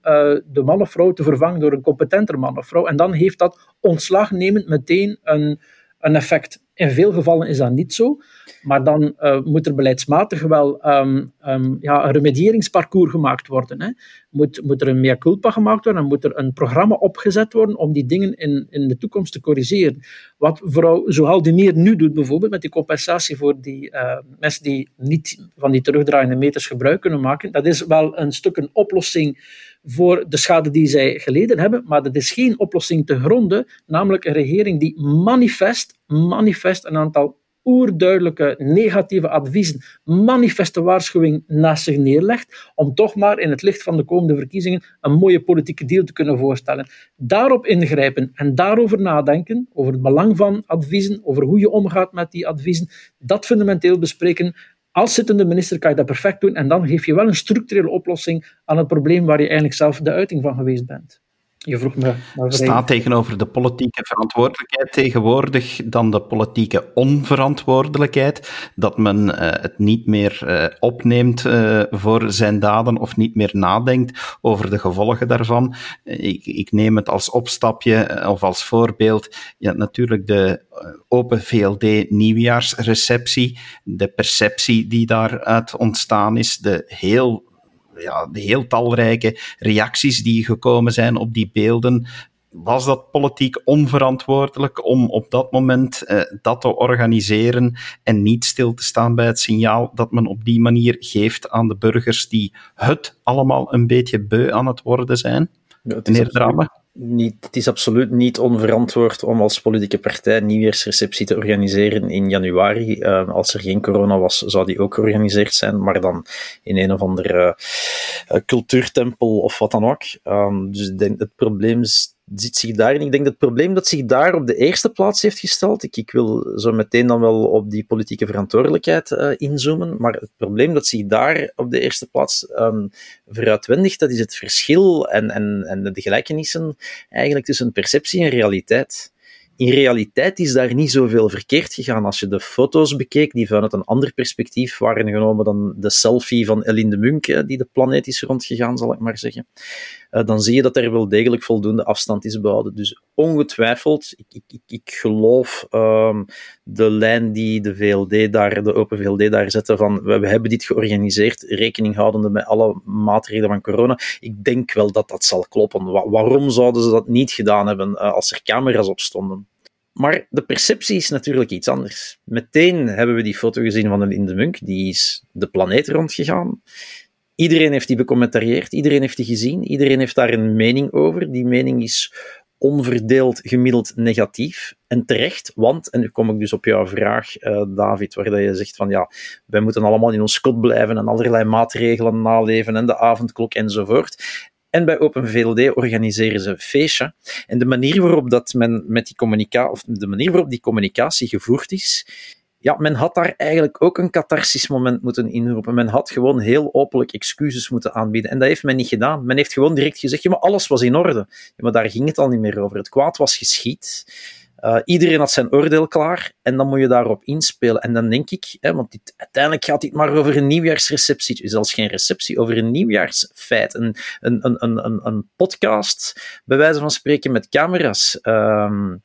de man of vrouw te vervangen door een competenter man of vrouw. En dan heeft dat ontslagnemend meteen een, een effect. In veel gevallen is dat niet zo. Maar dan uh, moet er beleidsmatig wel um, um, ja, een remedieringsparcours gemaakt worden. Hè. Moet, moet er een mea culpa gemaakt worden en moet er een programma opgezet worden om die dingen in, in de toekomst te corrigeren. Wat mevrouw de Meer nu doet, bijvoorbeeld met die compensatie voor die uh, mensen die niet van die terugdraaiende meters gebruik kunnen maken, dat is wel een stuk een oplossing voor de schade die zij geleden hebben, maar dat is geen oplossing te gronden, namelijk een regering die manifest, manifest een aantal oerduidelijke negatieve adviezen, manifeste waarschuwing naast zich neerlegt, om toch maar in het licht van de komende verkiezingen een mooie politieke deal te kunnen voorstellen. Daarop ingrijpen en daarover nadenken, over het belang van adviezen, over hoe je omgaat met die adviezen, dat fundamenteel bespreken. Als zittende minister kan je dat perfect doen en dan geef je wel een structurele oplossing aan het probleem waar je eigenlijk zelf de uiting van geweest bent. Je vroeg me Staat tegenover de politieke verantwoordelijkheid tegenwoordig dan de politieke onverantwoordelijkheid, dat men uh, het niet meer uh, opneemt uh, voor zijn daden of niet meer nadenkt over de gevolgen daarvan. Ik, ik neem het als opstapje of als voorbeeld. Ja, natuurlijk de Open VLD nieuwjaarsreceptie, de perceptie die daaruit ontstaan is, de heel ja, de heel talrijke reacties die gekomen zijn op die beelden. Was dat politiek onverantwoordelijk om op dat moment eh, dat te organiseren en niet stil te staan bij het signaal dat men op die manier geeft aan de burgers die het allemaal een beetje beu aan het worden zijn? Ja, Meneer Drame? Niet, het is absoluut niet onverantwoord om als politieke partij nieuwjaarsreceptie te organiseren in januari. Uh, als er geen corona was, zou die ook georganiseerd zijn, maar dan in een of andere uh, cultuurtempel of wat dan ook. Um, dus ik denk het probleem is zit zich. Ik denk dat het probleem dat zich daar op de eerste plaats heeft gesteld, ik, wil zo meteen dan wel op die politieke verantwoordelijkheid uh, inzoomen, maar het probleem dat zich daar op de eerste plaats um, veruitwendigt, dat is het verschil en, en, en de gelijkenissen eigenlijk tussen perceptie en realiteit in realiteit is daar niet zoveel verkeerd gegaan. Als je de foto's bekeek, die vanuit een ander perspectief waren genomen dan de selfie van Eline de Munk, die de planeet is rondgegaan, zal ik maar zeggen, eh, dan zie je dat er wel degelijk voldoende afstand is behouden. Dus ongetwijfeld, ik, ik, ik, ik geloof um, de lijn die de VLD daar, de Open VLD daar zette van we, hebben dit georganiseerd, rekening houdende met alle maatregelen van corona. Ik denk wel dat dat zal kloppen. waarom zouden ze dat niet gedaan hebben uh, als er camera's op stonden? Maar de perceptie is natuurlijk iets anders. Meteen hebben we die foto gezien van een Munk, die is de planeet rondgegaan. Iedereen heeft die becommentarieerd, iedereen heeft die gezien, iedereen heeft daar een mening over. Die mening is onverdeeld gemiddeld negatief. En terecht, want, en nu kom ik dus op jouw vraag, uh, David, waar dat je zegt van ja, wij moeten allemaal in ons kot blijven en allerlei maatregelen naleven en de avondklok enzovoort. En bij Open VLD organiseren ze een feestje. En de manier waarop dat men met die communicatie, of de manier waarop die communicatie gevoerd is, ja, men had daar eigenlijk ook een catharsis moment moeten inroepen. Men had gewoon heel openlijk excuses moeten aanbieden. En dat heeft men niet gedaan. Men heeft gewoon direct gezegd, ja, maar alles was in orde. Ja, maar daar ging het al niet meer over. Het kwaad was geschied. Uh, iedereen had zijn oordeel klaar en dan moet je daarop inspelen. En dan denk ik, hè, want dit, uiteindelijk gaat dit maar over een nieuwjaarsreceptie, dus zelfs geen receptie, over een nieuwjaarsfeit. Een, een, een, een, een podcast, bij wijze van spreken, met camera's. Um,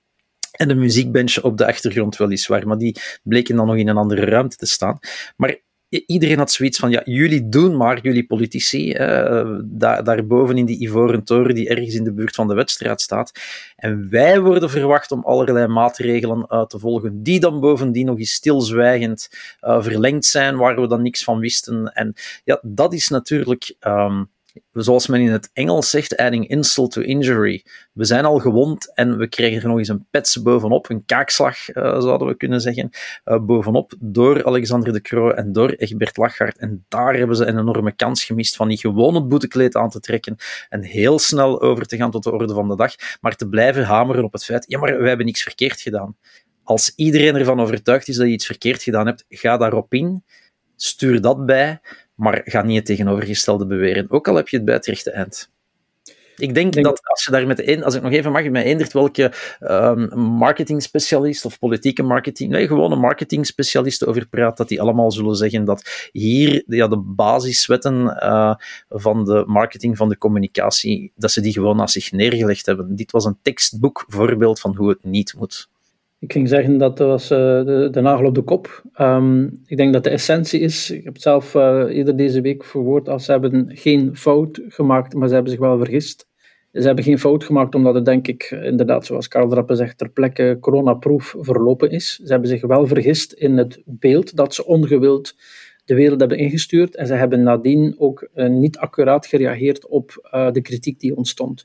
en een muziekbench op de achtergrond weliswaar, maar die bleken dan nog in een andere ruimte te staan. Maar iedereen had zoiets van, ja, jullie doen maar, jullie politici, eh, daar, daarboven in die ivoren toren die ergens in de buurt van de wedstrijd staat. En wij worden verwacht om allerlei maatregelen uh, te volgen, die dan bovendien nog eens stilzwijgend uh, verlengd zijn, waar we dan niks van wisten. En ja, dat is natuurlijk... Um, zoals men in het Engels zegt, adding insult to injury. We zijn al gewond en we krijgen er nog eens een pets bovenop, een kaakslag uh, zouden we kunnen zeggen, uh, bovenop door Alexander de Croo en door Egbert Lachgaard. En daar hebben ze een enorme kans gemist van niet gewoon het boetekleed aan te trekken en heel snel over te gaan tot de orde van de dag, maar te blijven hameren op het feit, ja, maar wij hebben niks verkeerd gedaan. Als iedereen ervan overtuigd is dat je iets verkeerd gedaan hebt, ga daarop in, stuur dat bij, maar ga niet het tegenovergestelde beweren, ook al heb je het bij het rechte eind. Ik denk, dat als je daar met een, als ik nog even mag, met eendert welke um, marketing specialist of politieke marketing, nee, gewone marketing specialisten over praat, dat die allemaal zullen zeggen dat hier ja, de basiswetten uh, van de marketing, van de communicatie, dat ze die gewoon naast zich neergelegd hebben. Dit was een tekstboek voorbeeld van hoe het niet moet. Ik ging zeggen dat was uh, de, de, nagel op de kop. Um, ik denk dat de essentie is, ik heb het zelf uh, eerder deze week verwoord, als ze hebben geen fout gemaakt, maar ze hebben zich wel vergist. Ze hebben geen fout gemaakt omdat het, denk ik, inderdaad, zoals Karl Drappe zegt, ter plekke coronaproof verlopen is. Ze hebben zich wel vergist in het beeld dat ze ongewild de wereld hebben ingestuurd. En ze hebben nadien ook uh, niet accuraat gereageerd op de kritiek die ontstond.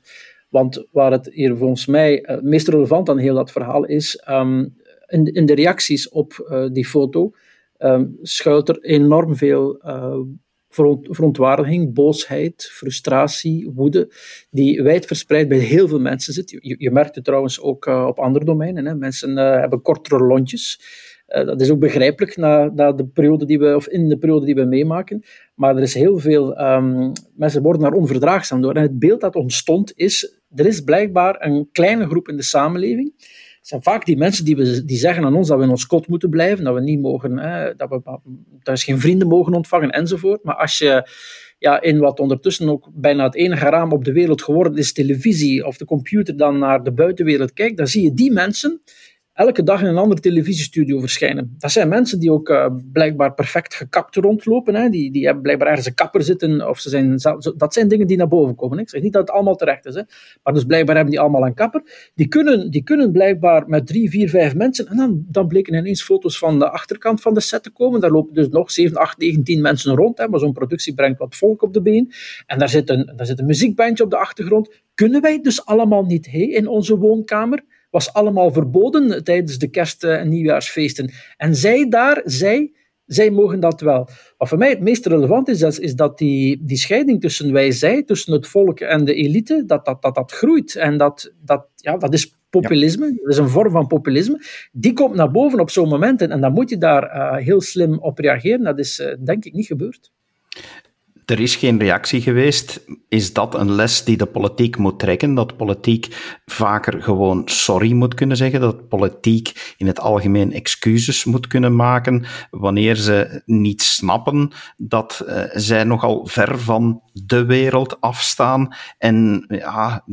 Want waar het hier volgens mij uh, meest relevant aan heel dat verhaal is, um, in, in, de reacties op uh, die foto um, schuilt er enorm veel veront, verontwaardiging, boosheid, frustratie, woede, die wijdverspreid bij heel veel mensen zit. Je, je merkt het trouwens ook op andere domeinen. Hè. Mensen hebben kortere lontjes. Uh, dat is ook begrijpelijk na, na, de periode die we, of in de periode die we meemaken. Maar er is heel veel, um, mensen worden daar onverdraagzaam door. En het beeld dat ontstond is, er is blijkbaar een kleine groep in de samenleving. Het zijn vaak die mensen die, we, die zeggen aan ons dat we in ons kot moeten blijven, dat we niet mogen, hè, dat we thuis geen vrienden mogen ontvangen enzovoort. Maar als je ja, in wat ondertussen ook bijna het enige raam op de wereld geworden is, televisie of de computer, dan naar de buitenwereld kijkt, dan zie je die mensen elke dag in een andere televisiestudio verschijnen. Dat zijn mensen die ook uh, blijkbaar perfect gekapt rondlopen. Hè. Die, die hebben blijkbaar ergens een kapper zitten. Of ze zijn, dat zijn dingen die naar boven komen. Ik zeg niet dat het allemaal terecht is. Hè. Maar dus blijkbaar hebben die allemaal een kapper. Die kunnen, die kunnen blijkbaar met drie, vier, vijf mensen. En dan, dan bleken ineens foto's van de achterkant van de set te komen. Daar lopen dus nog 7, 8, 9, 10 mensen rond. Hè. Maar zo'n productie brengt wat volk op de been. En daar zit een, daar zit een muziekbandje op de achtergrond. Kunnen wij dus allemaal niet hey, in onze woonkamer? Was allemaal verboden tijdens de kerst- en nieuwjaarsfeesten. En zij daar, zij, zij mogen dat wel. Wat voor mij het meest relevant is, is, is dat die, die scheiding tussen wij, zij, tussen het volk en de elite, dat dat, dat, dat groeit. En dat, dat, ja, dat is populisme, dat is een vorm van populisme. Die komt naar boven op zo'n moment en, en dan moet je daar uh, heel slim op reageren. Dat is uh, denk ik niet gebeurd. Er is geen reactie geweest. Is dat een les die de politiek moet trekken? Dat politiek vaker gewoon sorry moet kunnen zeggen? Dat politiek in het algemeen excuses moet kunnen maken wanneer ze niet snappen dat uh, zij nogal ver van de wereld afstaan en ja,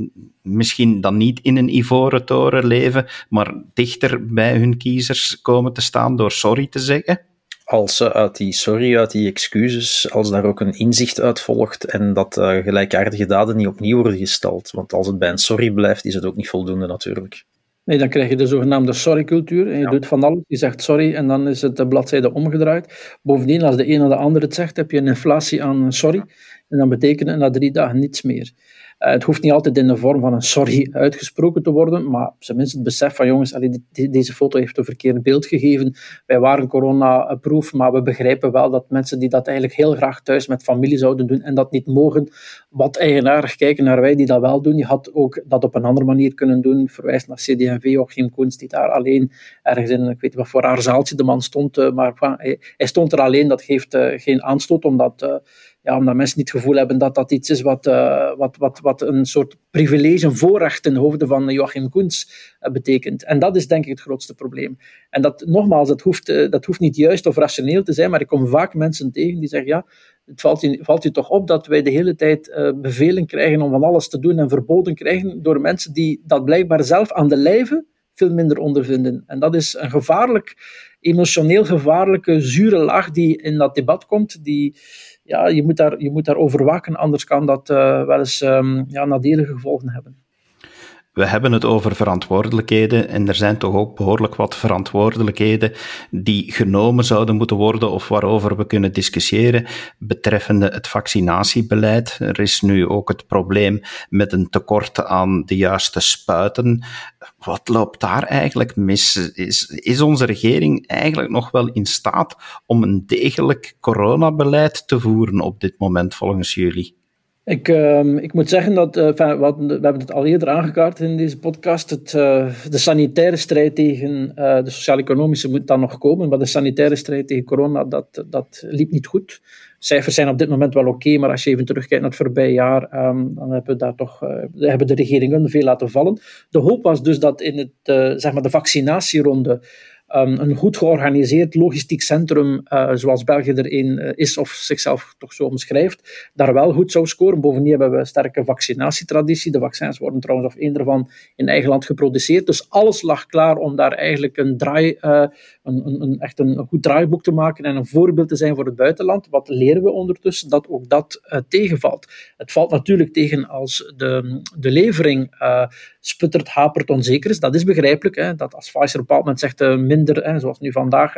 misschien dan niet in een ivoren toren leven, maar dichter bij hun kiezers komen te staan door sorry te zeggen? Als ze uit die sorry, uit die excuses, als daar ook een inzicht uit volgt en dat uh, gelijkaardige daden niet opnieuw worden gesteld. Want als het bij een sorry blijft, is het ook niet voldoende natuurlijk. Nee, dan krijg je de zogenaamde sorry-cultuur. En je doet van alles. Je zegt sorry en dan is het de bladzijde omgedraaid. Bovendien, als de een of de ander het zegt, heb je een inflatie aan sorry. En dan betekent het na drie dagen niets meer. Het hoeft niet altijd in de vorm van een sorry uitgesproken te worden, maar tenminste het besef van jongens, deze foto heeft een verkeerd beeld gegeven. Wij waren corona-proof, maar we begrijpen wel dat mensen die dat eigenlijk heel graag thuis met familie zouden doen en dat niet mogen, wat eigenaardig kijken naar wij die dat wel doen. Je had ook dat op een andere manier kunnen doen. Verwijs naar CD&V, Joachim Koens, die daar alleen ergens in, ik weet niet wat voor haar zaaltje de man stond, eh, maar hij, stond er alleen. Dat geeft uh, geen aanstoot, omdat, ja, omdat mensen niet het gevoel hebben dat dat iets is wat, wat, wat, wat een soort privilege, een voorrecht ten hoofde van Joachim Koens betekent. En dat is denk ik het grootste probleem. En dat, nogmaals, dat hoeft, dat hoeft niet juist of rationeel te zijn, maar ik kom vaak mensen tegen die zeggen, ja, het valt je, valt je toch op dat wij de hele tijd bevelen krijgen om van alles te doen en verboden krijgen door mensen die dat blijkbaar zelf aan de lijve veel minder ondervinden. En dat is een gevaarlijk, emotioneel gevaarlijke, zure laag die in dat debat komt. Die, ja, je, moet daar, je moet daar over waken, anders kan dat uh, wel eens um, ja, nadelige gevolgen hebben. We hebben het over verantwoordelijkheden en er zijn toch ook behoorlijk wat verantwoordelijkheden die genomen zouden moeten worden of waarover we kunnen discussiëren betreffende het vaccinatiebeleid. Er is nu ook het probleem met een tekort aan de juiste spuiten. Wat loopt daar eigenlijk mis? Is, is onze regering eigenlijk nog wel in staat om een degelijk coronabeleid te voeren op dit moment volgens jullie? Ik, uh, ik moet zeggen dat, uh, wat, we hebben het al eerder aangekaart in deze podcast, het, uh, de sanitaire strijd tegen uh, de sociaal-economische moet dan nog komen, maar de sanitaire strijd tegen corona, dat, dat liep niet goed. Cijfers zijn op dit moment wel oké, maar als je even terugkijkt naar het voorbije jaar, um, dan hebben, we daar toch, hebben de regeringen veel laten vallen. De hoop was dus dat in het, zeg maar de vaccinatieronde um, een goed georganiseerd logistiek centrum, uh, zoals België er een uh, is of zichzelf toch zo omschrijft, daar wel goed zou scoren. Bovendien hebben we een sterke vaccinatietraditie. De vaccins worden trouwens, of één ervan, in eigen land geproduceerd. Dus alles lag klaar om daar eigenlijk een uh, een, een, een, echt een goed draaiboek te maken en een voorbeeld te zijn voor het buitenland. Wat leren we ondertussen? Dat ook dat tegenvalt. Het valt natuurlijk tegen als de, de levering sputtert, hapert, onzeker is. Dat is begrijpelijk. Hè, dat als Pfizer op een bepaald moment zegt zoals nu vandaag,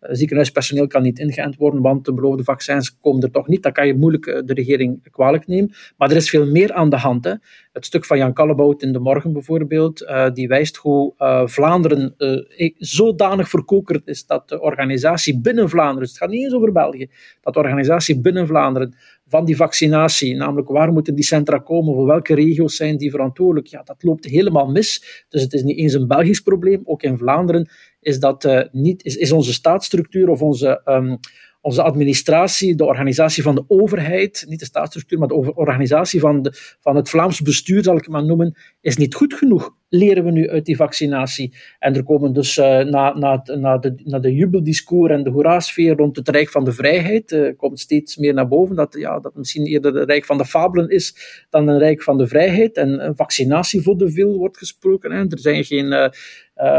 ziekenhuispersoneel kan niet ingeënt worden, want de beloofde vaccins komen er toch niet. Dat kan je moeilijk eh, de regering kwalijk nemen. Maar er is veel meer aan de hand. Hè. Het stuk van Jan Kallebout in de morgen bijvoorbeeld, uh, die wijst hoe uh, Vlaanderen uh, zodanig verkokerd is dat de organisatie binnen Vlaanderen, dus het gaat niet eens over België, dat de organisatie binnen Vlaanderen van die vaccinatie, namelijk waar moeten die centra komen, voor welke regio's zijn die verantwoordelijk, ja, dat loopt helemaal mis. Dus het is niet eens een Belgisch probleem, ook in Vlaanderen is, dat, uh, niet, is, is onze staatsstructuur of onze, um, onze administratie, de organisatie van de overheid, niet de staatsstructuur, maar de organisatie van, de, van het Vlaams bestuur, zal ik het maar noemen, is niet goed genoeg, leren we nu uit die vaccinatie. En er komen dus uh, na, na, na, de, na de jubeldiscours en de hoera-sfeer rond het Rijk van de Vrijheid, uh, komt steeds meer naar boven dat, ja, dat misschien eerder het Rijk van de Fabelen is dan een Rijk van de Vrijheid. En vaccinatie voor de veel wordt gesproken. Hè. Er zijn geen... Uh,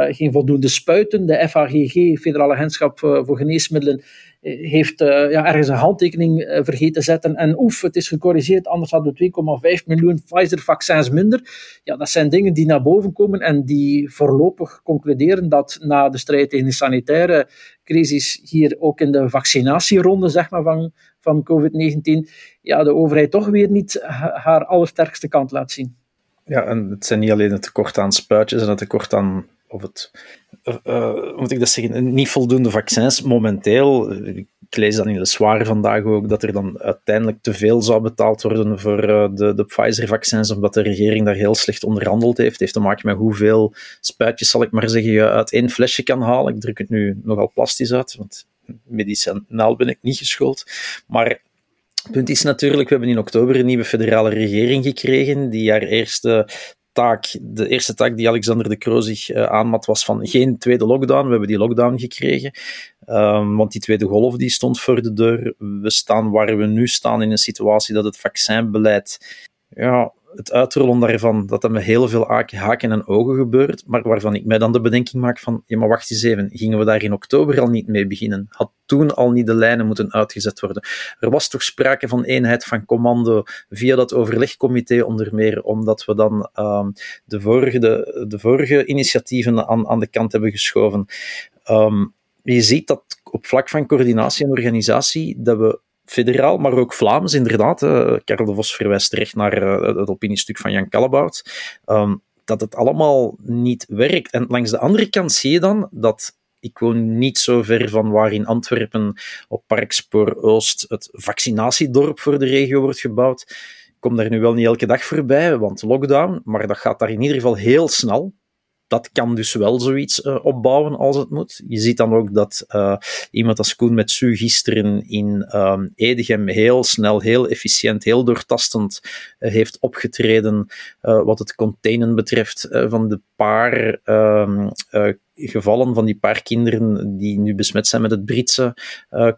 geen voldoende spuiten. De FAGG, Federale Agentschap voor Geneesmiddelen, heeft uh, ja, ergens een handtekening uh, vergeten te zetten. En oef, het is gecorrigeerd, anders hadden we 2,5 miljoen Pfizer-vaccins minder. Ja, dat zijn dingen die naar boven komen en die voorlopig concluderen dat na de strijd tegen de sanitaire crisis, hier ook in de vaccinatieronde zeg maar, van, van COVID-19, ja, de overheid toch weer niet haar allersterkste kant laat zien. Ja, en het zijn niet alleen het tekort aan spuitjes en het tekort aan of het, moet ik dat zeggen, niet voldoende vaccins momenteel. Ik lees dan in de zware vandaag ook dat er dan uiteindelijk te veel zou betaald worden voor uh, de, de Pfizer-vaccins, omdat de regering daar heel slecht onderhandeld heeft. Het heeft te maken met hoeveel spuitjes, zal ik maar zeggen, je uit één flesje kan halen. Ik druk het nu nogal plastisch uit, want medicinaal ben ik niet geschoold. Maar het punt is natuurlijk, we hebben in oktober een nieuwe federale regering gekregen, die haar eerste de eerste taak die Alexander de Croo zich uh, aanmat, was van geen tweede lockdown. We hebben die lockdown gekregen, um, want die tweede golf die stond voor de deur. We staan waar we nu staan in een situatie dat het vaccinbeleid ja, het uitrollen daarvan, dat dat met heel veel haken en ogen gebeurt, maar waarvan ik mij dan de bedenking maak van, ja, maar wacht eens even, gingen we daar in oktober al niet mee beginnen? Had toen al niet de lijnen moeten uitgezet worden? Er was toch sprake van eenheid van commando via dat overlegcomité onder meer, omdat we dan um, de, vorige, de, vorige initiatieven aan, aan de kant hebben geschoven. Um, je ziet dat op vlak van coördinatie en organisatie, dat we federaal, maar ook Vlaams, inderdaad. Uh, Karel de Vos verwijst terecht naar uh, het opiniestuk van Jan Kallebout. Um, dat het allemaal niet werkt. En langs de andere kant zie je dan dat ik woon niet zo ver van waar in Antwerpen op Parkspoor Oost het vaccinatiedorp voor de regio wordt gebouwd. Ik kom daar nu wel niet elke dag voorbij, want lockdown, maar dat gaat daar in ieder geval heel snel dat kan dus wel zoiets uh, opbouwen als het moet. Je ziet dan ook dat uh, iemand als Koen met Su gisteren in um, Edegem heel snel, heel efficiënt, heel doortastend uh, heeft opgetreden wat het containen betreft van de paar um, gevallen van die paar kinderen die nu besmet zijn met het Britse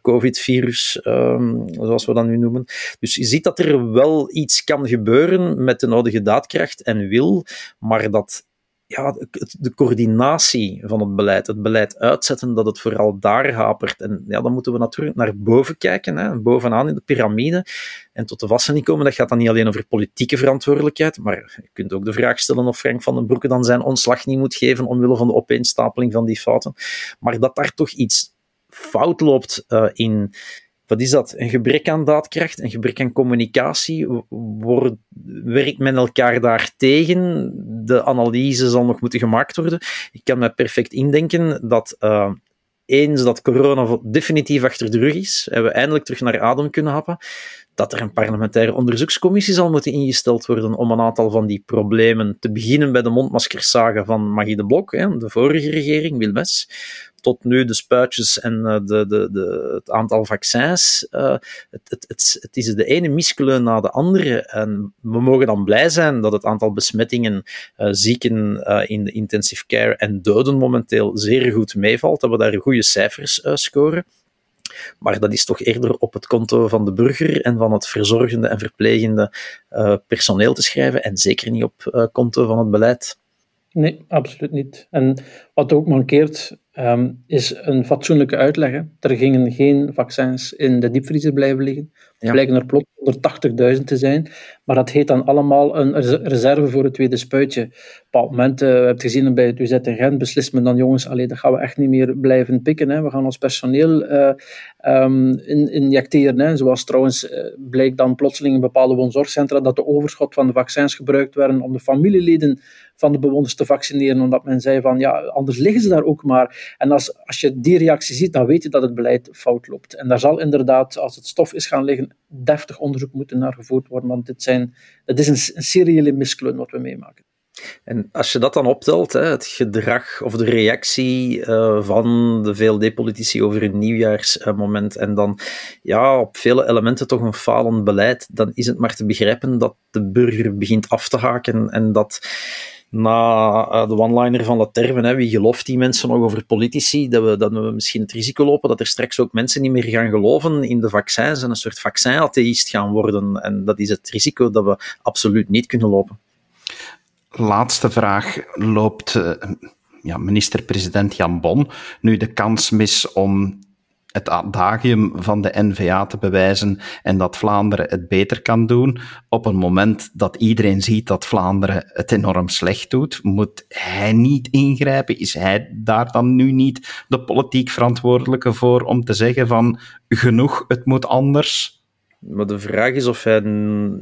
COVID-virus, um, zoals we dat nu noemen. Dus je ziet dat er wel iets kan gebeuren met de nodige daadkracht en wil, maar dat ja, de coördinatie van het beleid, het beleid uitzetten, dat het vooral daar hapert. En ja, dan moeten we natuurlijk naar boven kijken, hè, bovenaan in de piramide. En tot de vastzending komen, dat gaat dan niet alleen over politieke verantwoordelijkheid, maar je kunt ook de vraag stellen of Frank van den Broeke dan zijn ontslag niet moet geven omwille van de opeenstapeling van die fouten. Maar dat daar toch iets fout loopt uh, in wat is dat? Een gebrek aan daadkracht, een gebrek aan communicatie. Wordt, werkt men elkaar daar tegen? De analyse zal nog moeten gemaakt worden. Ik kan me perfect indenken dat uh, eens dat corona definitief achter de rug is en we eindelijk terug naar adem kunnen happen, dat er een parlementaire onderzoekscommissie zal moeten ingesteld worden om een aantal van die problemen, te beginnen bij de mondmaskersaga van Magie de Blok, de vorige regering, Wilmes, tot nu de spuitjes en uh, de, de, de, het aantal vaccins. Uh, het, het, het, het, is de ene miskleun na de andere. En we mogen dan blij zijn dat het aantal besmettingen, uh, zieken in de intensive care en doden momenteel zeer goed meevalt. Dat we daar goede cijfers scoren. Maar dat is toch eerder op het konto van de burger en van het verzorgende en verplegende personeel te schrijven en zeker niet op konto van het beleid. Nee, absoluut niet. En wat ook mankeert, um, is een fatsoenlijke uitleg. Er gingen geen vaccins in de diepvriezer blijven liggen. Er blijken er plots 180.000 te zijn. Maar dat heet dan allemaal een reserve voor het tweede spuitje. Op een bepaald moment, uh, we hebben gezien bij het UZ in Gent, beslist men dan, jongens, allee, dat gaan we echt niet meer blijven pikken. Hè. We gaan ons personeel uh, um, in, injecteren. Hè. Zoals trouwens uh, bleek dan plotseling in bepaalde woonzorgcentra dat de overschot van de vaccins gebruikt werden om de familieleden van de bewoners te vaccineren, omdat men zei van, ja, anders liggen ze daar ook maar. En als, als je die reactie ziet, dan weet je dat het beleid fout loopt. En daar zal inderdaad, als het stof is gaan liggen, deftig onderzoek moeten naar gevoerd worden, want dit, zijn, het is een, een seriële miskleun wat we meemaken. En als je dat dan optelt, het gedrag of de reactie uh, van de VLD-politici over een nieuwjaarsmoment, en dan ja, op vele elementen toch een falend beleid, dan is het maar te begrijpen dat de burger begint af te haken en dat na uh, de one-liner van de termen, hè, wie gelooft die mensen nog over politici, dat we, dat we misschien het risico lopen dat er straks ook mensen niet meer gaan geloven in de vaccins en een soort vaccinatheïst gaan worden. En dat is het risico dat we absoluut niet kunnen lopen. Laatste vraag loopt uh, ja, minister-president Jan Bon nu de kans mis om het adagium van de NVA te bewijzen en dat Vlaanderen het beter kan doen. Op een moment dat iedereen ziet dat Vlaanderen het enorm slecht doet, moet hij niet ingrijpen? Is hij daar dan nu niet de politiek verantwoordelijke voor om te zeggen van genoeg, het moet anders? Maar de vraag is of hij.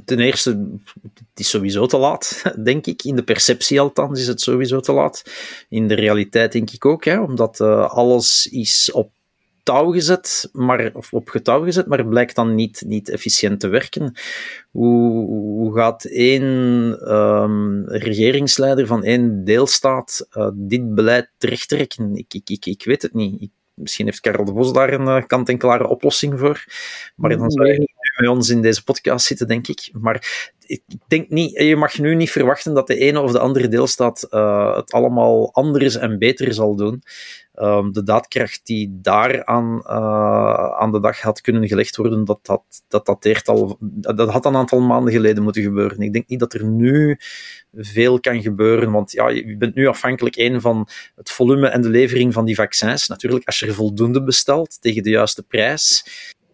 Ten eerste, het is sowieso te laat, *laughs* denk ik. In de perceptie althans is het sowieso te laat. In de realiteit denk ik ook, hè, omdat uh, alles is op touw gezet, maar, of op getouw gezet, maar blijkt dan niet, niet efficiënt te werken. Hoe, hoe gaat één um, regeringsleider van één deelstaat uh, dit beleid terechttrekken? Ik, ik, ik, ik weet het niet. Ik, misschien heeft Karel de Vos daar een uh, kant-en-klare oplossing voor, maar dan zou je bij ons in deze podcast zitten, denk ik. Maar ik denk niet, je mag nu niet verwachten dat de ene of de andere deelstaat uh, het allemaal anders en beter zal doen. Um, de daadkracht die daar aan, uh, aan de dag had kunnen gelegd worden, dat, dat, dat dateert al, dat had een aantal maanden geleden moeten gebeuren. Ik denk niet dat er nu veel kan gebeuren, want ja, je bent nu afhankelijk één van het volume en de levering van die vaccins. Natuurlijk, als je er voldoende bestelt tegen de juiste prijs,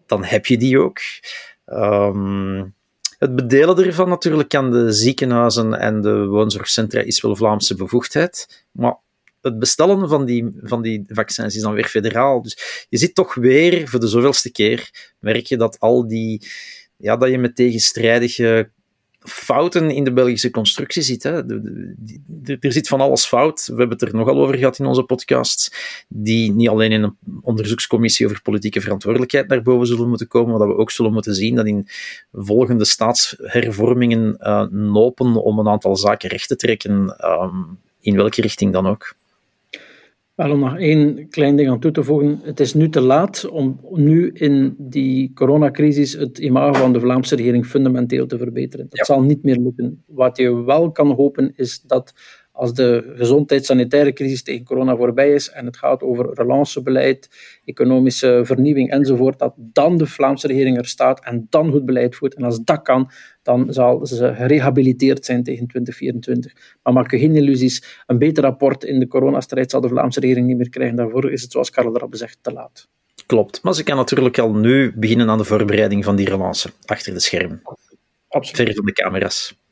dan heb je die ook. Um, het bedelen ervan natuurlijk aan de ziekenhuizen en de woonzorgcentra is wel Vlaamse bevoegdheid, maar het bestellen van die, van die vaccins is dan weer federaal. Dus je ziet toch weer, voor de zoveelste keer, merk je dat al die, ja, dat je met tegenstrijdige fouten in de Belgische constructie zit. Hè. Er zit van alles fout. We hebben het er nogal over gehad in onze podcast. Die niet alleen in een onderzoekscommissie over politieke verantwoordelijkheid naar boven zullen moeten komen, maar dat we ook zullen moeten zien dat in volgende staatshervormingen uh, nopen om een aantal zaken recht te trekken, um, in welke richting dan ook. Wel, om nog één klein ding aan toe te voegen. Het is nu te laat om nu in die coronacrisis het imago van de Vlaamse regering fundamenteel te verbeteren. Dat zal niet meer lukken. Wat je wel kan hopen is dat als de gezondheidssanitaire crisis tegen corona voorbij is en het gaat over relancebeleid, economische vernieuwing enzovoort, dat dan de Vlaamse regering er staat en dan goed beleid voert. En als dat kan, dan zal ze gerehabiliteerd zijn tegen 2024. Maar maak je geen illusies, een beter rapport in de coronastrijd zal de Vlaamse regering niet meer krijgen. Daarvoor is het, zoals Karel erop zegt, te laat. Klopt, maar ze kan natuurlijk al nu beginnen aan de voorbereiding van die relance, achter de schermen. Absoluut. Ver van de camera's.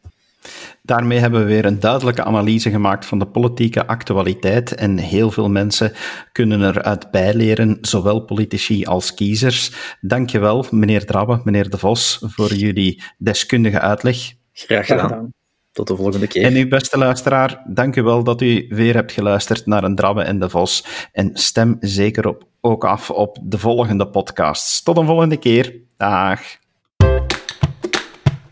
Daarmee hebben we weer een duidelijke analyse gemaakt van de politieke actualiteit en heel veel mensen kunnen eruit bijleren, zowel politici als kiezers. Dankjewel, meneer Drabbe, meneer De Vos, voor jullie deskundige uitleg. Graag gedaan. Tot de volgende keer. En uw beste luisteraar, dank u wel dat u weer hebt geluisterd naar een Drabbe en De Vos. En stem zeker op, ook af op de volgende podcasts. Tot een volgende keer. Dag.